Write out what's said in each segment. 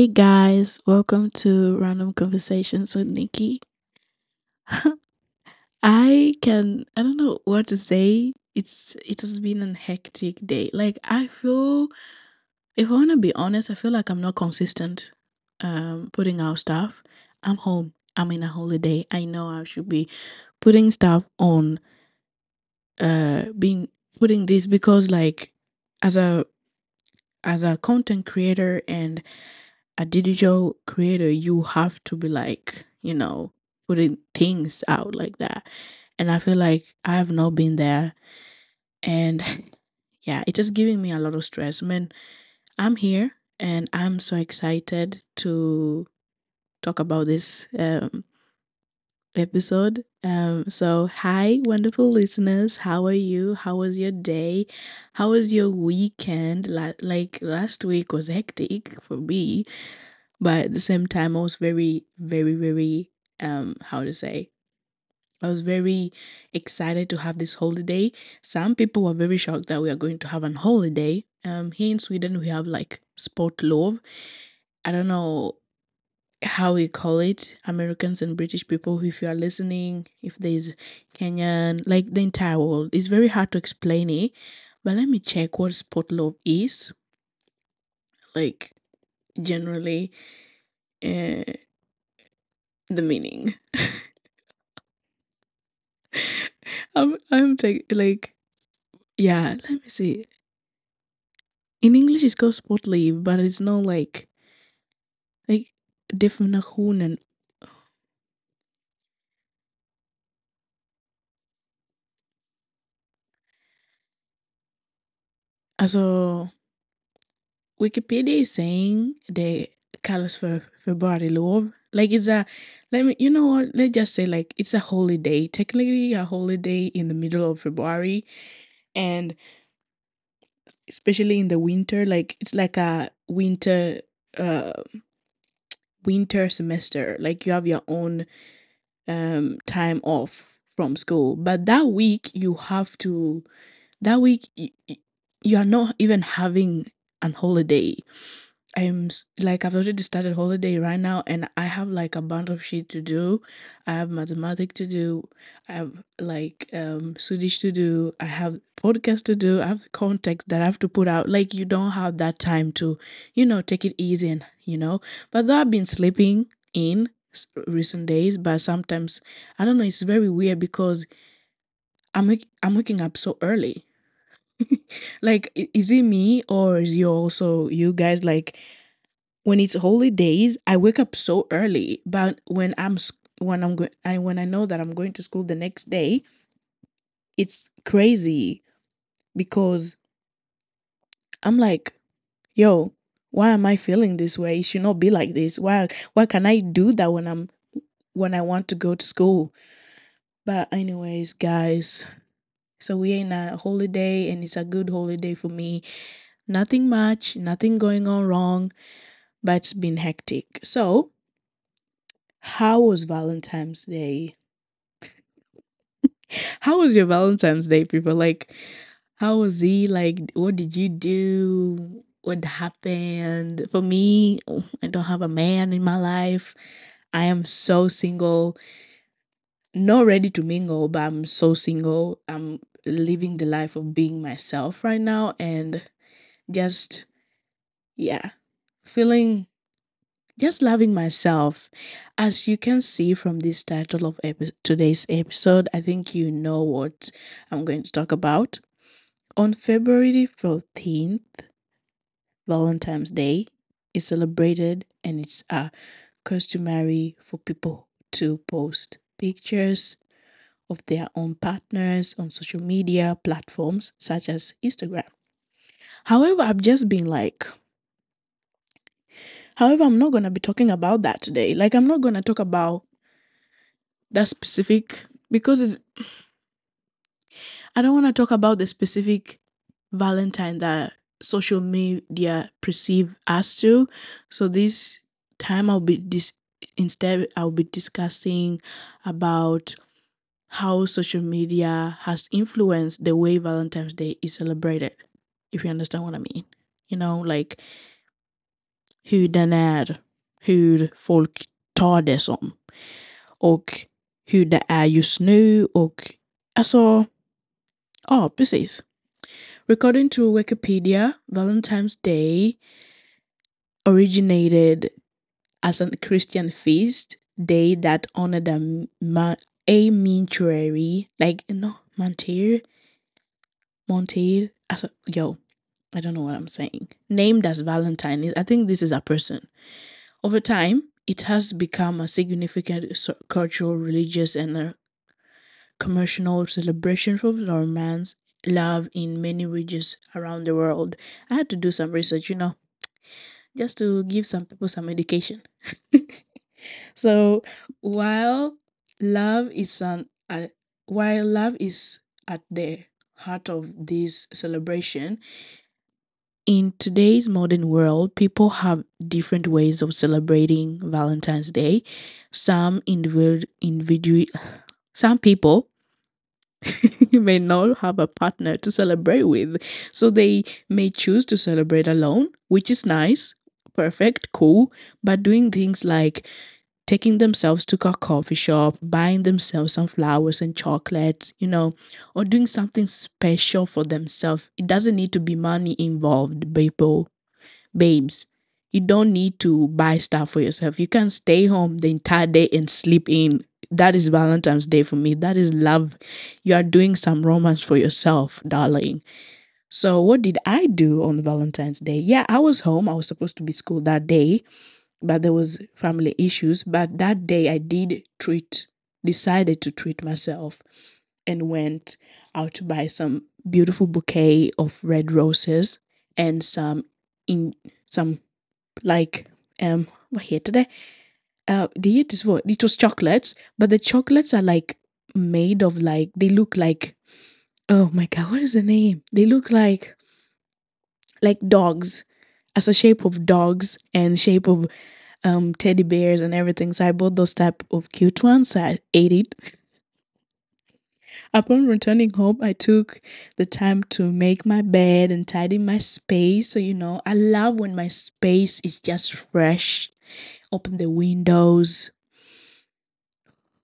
Hey guys, welcome to Random Conversations with Nikki. I can I don't know what to say. It's it has been a hectic day. Like I feel if I wanna be honest, I feel like I'm not consistent um putting out stuff. I'm home. I'm in a holiday. I know I should be putting stuff on uh being putting this because like as a as a content creator and a digital creator, you have to be like, you know, putting things out like that. And I feel like I have not been there. And yeah, it's just giving me a lot of stress. I mean, I'm here and I'm so excited to talk about this um, episode. Um, so, hi, wonderful listeners. How are you? How was your day? How was your weekend? La- like last week was hectic for me but at the same time i was very very very um how to say i was very excited to have this holiday some people were very shocked that we are going to have an holiday um here in sweden we have like sportlov i don't know how we call it americans and british people if you are listening if there's kenyan like the entire world. It's very hard to explain it but let me check what sportlov is. Like generally uh, the meaning. I'm I'm take, like yeah, let me see. In English it's called sport leave, but it's not like like definitionen. Alltså Wikipedia is saying det kallas för februarilov. Like it's a let me you know what let's just say like it's a holiday technically a holiday in the middle of February and especially in the winter like it's like a winter uh winter semester like you have your own um time off from school. But that week you have to that week you are not even having an holiday i'm like i've already started holiday right now and i have like a bunch of shit to do. I have mathematics to do. I have like um swedish to do. I have podcast to do. I have context that i have to put out. Like you don't have that time to you know take it easy and you know. But though i've been sleeping in recent days but sometimes i don't know it's very weird because i'm i'm waking up so early like is it me or is you also you guys? Like when it's holidays i wake up so early but when i'm when i'm going i when i know that i'm going to school the next day it's crazy because i'm like yo why am i feeling this way? It should not be like this. Why why can i do that when i'm when i want to go to school? But anyways guys so we're in a holiday and it's a good holiday for me. Nothing much nothing going on wrong but it's been hectic. So how was valentine's day? How was your valentine's day people? Like how was he? Like what did you do? What happened? For me i don't have a man in my life. I am so single. Not ready to mingle but i'm so single. I'm living the life of being myself right now and just yeah feeling just loving myself. As you can see from this title of epi- today's episode i think you know what i'm going to talk about. On february 14th valentine's day is celebrated and it's uh, customary for people to post pictures of their own partners on social media platforms such as instagram however i've just been like However, I'm not going to be talking about that today. Like, I'm not going to talk about that specific because it's, I don't want to talk about the specific Valentine that social media perceive us to. So this time I'll be this instead I'll be discussing about how social media has influenced the way Valentine's Day is celebrated. If you understand what I mean. You know, like hur den är, hur folk tar det som och hur det är just nu och alltså, ja precis. According to Wikipedia, Valentine's Day originated as a Christian feast day that honored a, ma- a mortuary, like no Monteir. Also, yo, I don't know what I'm saying. Named as Valentine, I think this is a person. Over time, it has become a significant cultural, religious, and commercial celebration of romance, love in many regions around the world. I had to do some research, you know, just to give some people some education. so while love is an uh, while love is at the heart of this celebration in today's modern world people have different ways of celebrating valentine's day. Some individual individual some people you may not have a partner to celebrate with so they may choose to celebrate alone which is nice perfect cool but doing things like taking themselves to a coffee shop, buying themselves some flowers and chocolates, you know, or doing something special for themselves. It doesn't need to be money involved, people, babes. You don't need to buy stuff for yourself. You can stay home the entire day and sleep in. That is Valentine's Day for me. That is love. You are doing some romance for yourself, darling. So, what did I do on Valentine's Day? Yeah, I was home. I was supposed to be school that day but there was family issues but that day i did treat decided to treat myself and went out to buy some beautiful bouquet of red roses and some in some like um vad heter det? Uh, det är jättesvårt. It was chocolates, but the chocolates are like made of like they look like oh my god, what is the name? They look like like dogs as a shape of dogs and shape of um teddy bears and everything. So I bought those type of cute ones. So I ate it. Upon returning home, I took the time to make my bed and tidy my space. So you know, I love when my space is just fresh. Open the windows.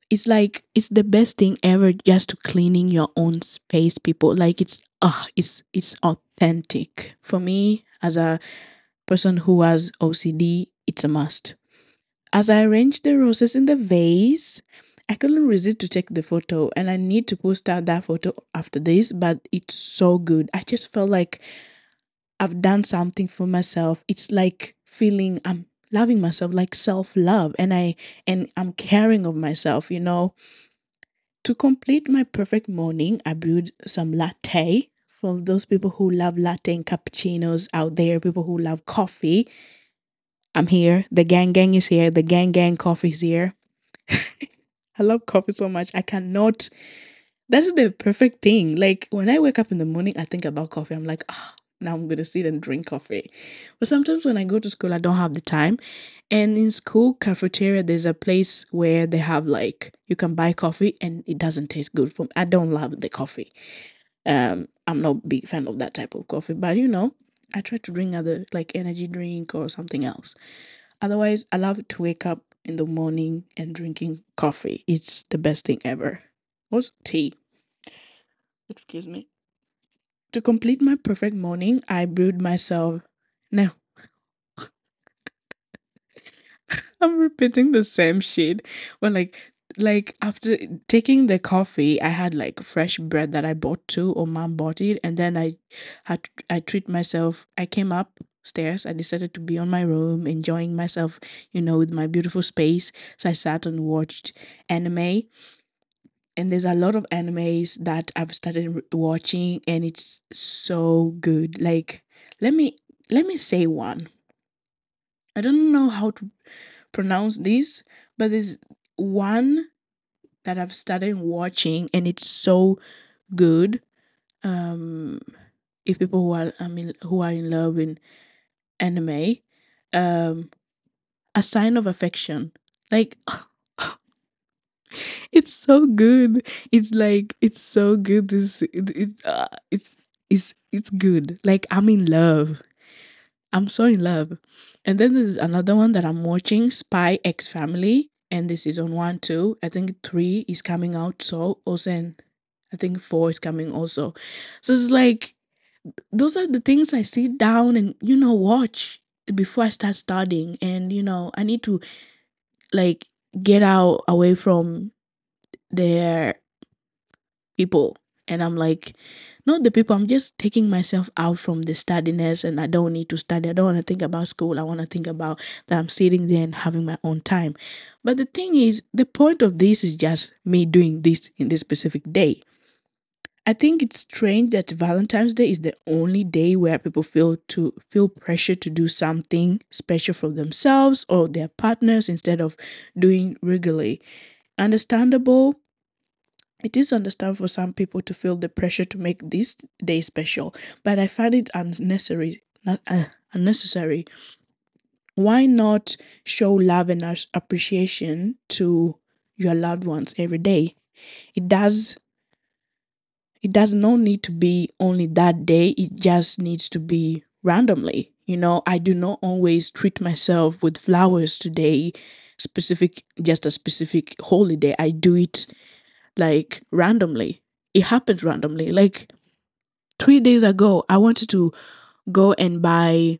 It's like it's the best thing ever just to cleaning your own space, people. Like it's ah, it's it's authentic. For me, as a person who has OCD, it's a must. As I arranged the roses in the vase, I couldn't resist to take the photo and I need to post out that photo after this, but it's so good. I just felt like I've done something for myself. It's like feeling I'm loving myself like self-love and I and I'm caring of myself, you know. To complete my perfect morning, I brewed some latte for those people who love latte and cappuccinos out there, people who love coffee. I'm here. The gang gang is here. The gang gang coffee is here. I love coffee so much. I cannot. That's the perfect thing. Like when I wake up in the morning, I think about coffee. I'm like, ah, now I'm gonna sit and drink coffee. But sometimes when I go to school, I don't have the time. And in school cafeteria, there's a place where they have like you can buy coffee and it doesn't taste good for me. I don't love the coffee. Um, I'm not a big fan of that type of coffee, but you know, I try to drink other like energy drink or something else. Otherwise, I love to wake up in the morning and drinking coffee. It's the best thing ever. What's tea? Excuse me. To complete my perfect morning, I brewed myself. No. I'm repeating the same shit. But like like after taking the coffee, I had like fresh bread that I bought too, or mom bought it, and then I had I treat myself. I came upstairs. I decided to be on my room, enjoying myself, you know, with my beautiful space. So I sat and watched anime, and there's a lot of animes that I've started watching, and it's so good. Like let me let me say one. I don't know how to pronounce this, but there's one that I've started watching and it's so good. Um if people who are I mean who are in love in anime, um a sign of affection. Like it's so good. It's like it's so good. This it, it uh, it's it's it's good. Like I'm in love. I'm so in love. And then there's another one that I'm watching, Spy X Family, and this is on one too. I think three is coming out so also and I think four is coming also. So it's like those are the things I sit down and you know watch before I start studying and you know I need to like get out away from their people and I'm like not the people I'm just taking myself out from the studiness and I don't need to study I don't want to think about school I want to think about that I'm sitting there and having my own time but the thing is the point of this is just me doing this in this specific day I think it's strange that Valentine's Day is the only day where people feel to feel pressure to do something special for themselves or their partners instead of doing regularly. Understandable. It is understandable for some people to feel the pressure to make this day special, but I find it unnecessary. Not uh, unnecessary. Why not show love and appreciation to your loved ones every day? It does it does not need to be only that day it just needs to be randomly you know i do not always treat myself with flowers today specific just a specific holiday i do it like randomly it happens randomly like three days ago i wanted to go and buy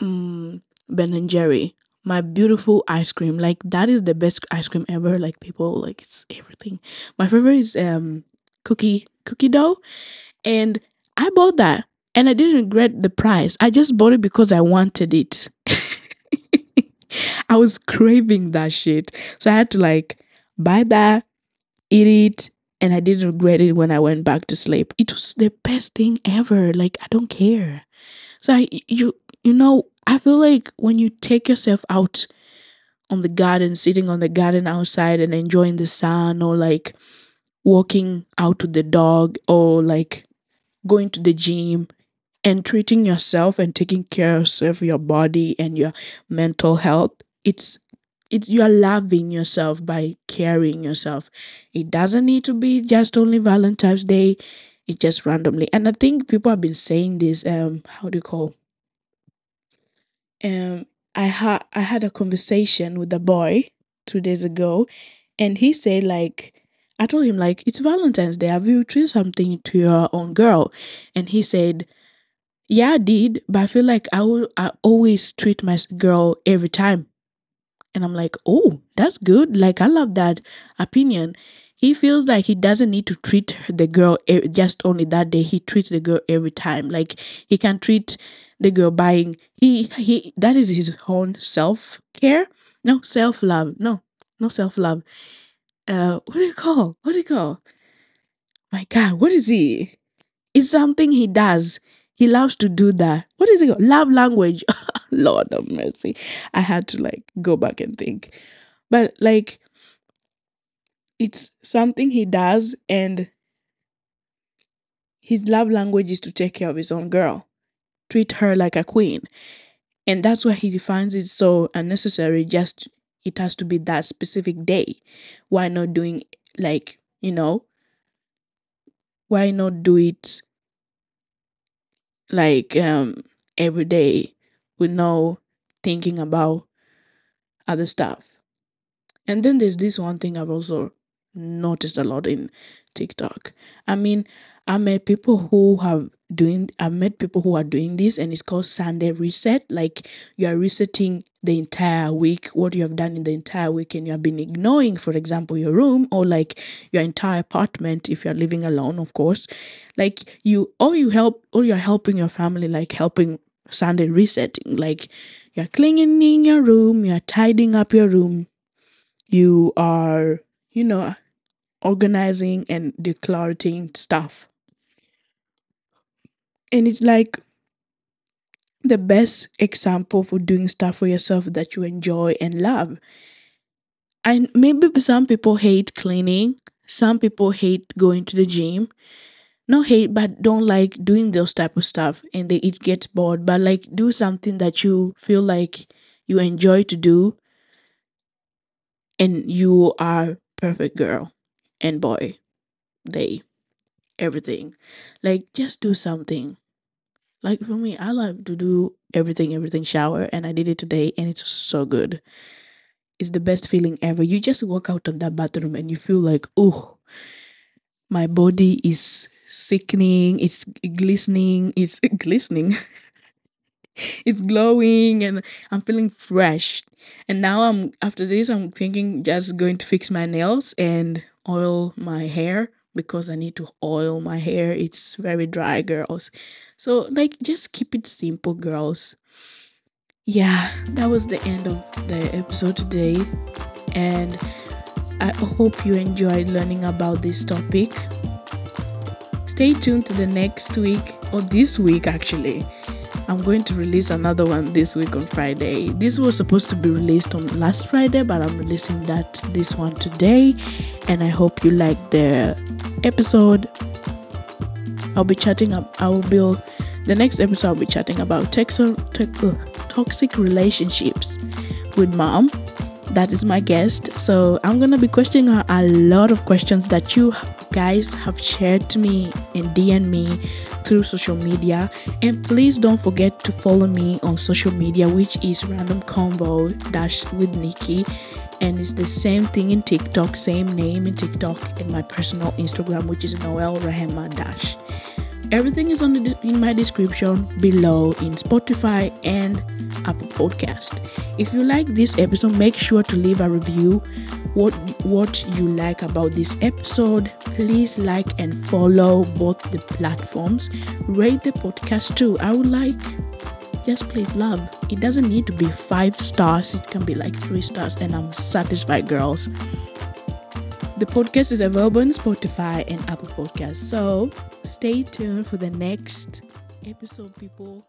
mm, ben and jerry my beautiful ice cream like that is the best ice cream ever like people like it's everything my favorite is um cookie cookie dough and I bought that and I didn't regret the price. I just bought it because I wanted it. I was craving that shit. So I had to like buy that, eat it, and I didn't regret it when I went back to sleep. It was the best thing ever. Like I don't care. So I you you know, I feel like when you take yourself out on the garden, sitting on the garden outside and enjoying the sun or like walking out with the dog or like going to the gym and treating yourself and taking care of your body and your mental health it's it's you're loving yourself by carrying yourself. It doesn't need to be just only valentine's day. It just randomly and i think people have been saying this um how do you call um i had i had a conversation with a boy two days ago and he said like i told him like it's valentine's day. Have you treated something to your own girl? And he said yeah i did but i feel like i will i always treat my girl every time and i'm like oh that's good. Like i love that opinion. He feels like he doesn't need to treat the girl just only that day. He treats the girl every time. Like he can treat the girl buying he he that is his own self-care. No self-love. No no self-love. Uh what do you call what do you call? My god what is he? It's something he does he loves to do that. What is it called? love language. Lord of mercy. I had to like go back and think. But like it's something he does and his love language is to take care of his own girl. Treat her like a queen. And that's why he defines it so unnecessary just it has to be that specific day. Why not doing like you know why not do it like um every day with no thinking about other stuff. And then there's this one thing i've also noticed a lot in tiktok. I mean i met people who have doing i've met people who are doing this and it's called sunday reset. Like you are resetting the entire week what you have done in the entire week and you have been ignoring for example your room or like your entire apartment if you're living alone of course. Like you or you help or you're helping your family like helping sunday resetting like you're cleaning in your room you're tidying up your room. You are you know organizing and decluttering stuff. And it's like the best example for doing stuff for yourself that you enjoy and love. And maybe some people hate cleaning some people hate going to the gym. Not hate but don't like doing those type of stuff and they it gets bored. But like do something that you feel like you enjoy to do and you are perfect girl and boy they everything. Like just do something Like for me, I love to do everything, everything shower, and I did it today, and it's so good. It's the best feeling ever. You just walk out of that bathroom and you feel like, oh, my body is sickening, it's glistening, it's glistening, it's glowing, and I'm feeling fresh. And now I'm after this, I'm thinking just going to fix my nails and oil my hair because I need to oil my hair. It's very dry, girls. So, like, just keep it simple, girls. Yeah, that was the end of the episode today. And I hope you enjoyed learning about this topic. Stay tuned to the next week, or this week actually. I'm going to release another one this week on Friday. This was supposed to be released on last Friday, but I'm releasing that this one today. And I hope you like the episode. I'll be chatting up. I will the next episode. I'll be chatting about texo, te- toxic relationships with mom. That is my guest. So I'm gonna be questioning her a lot of questions that you guys have shared to me and DM me through social media. And please don't forget to follow me on social media, which is random convo dash with Nikki. And it's the same thing in TikTok, same name in TikTok and my personal Instagram, which is Noel Rehema Dash. Everything is on the, in my description below in Spotify and Apple Podcast. If you like this episode, make sure to leave a review what what you like about this episode. Please like and follow both the platforms. Rate the podcast too. I would like just please love. It doesn't need to be five stars, it can be like three stars, and I'm satisfied, girls. The podcast is available on Spotify and Apple Podcasts. So stay tuned for the next episode, people.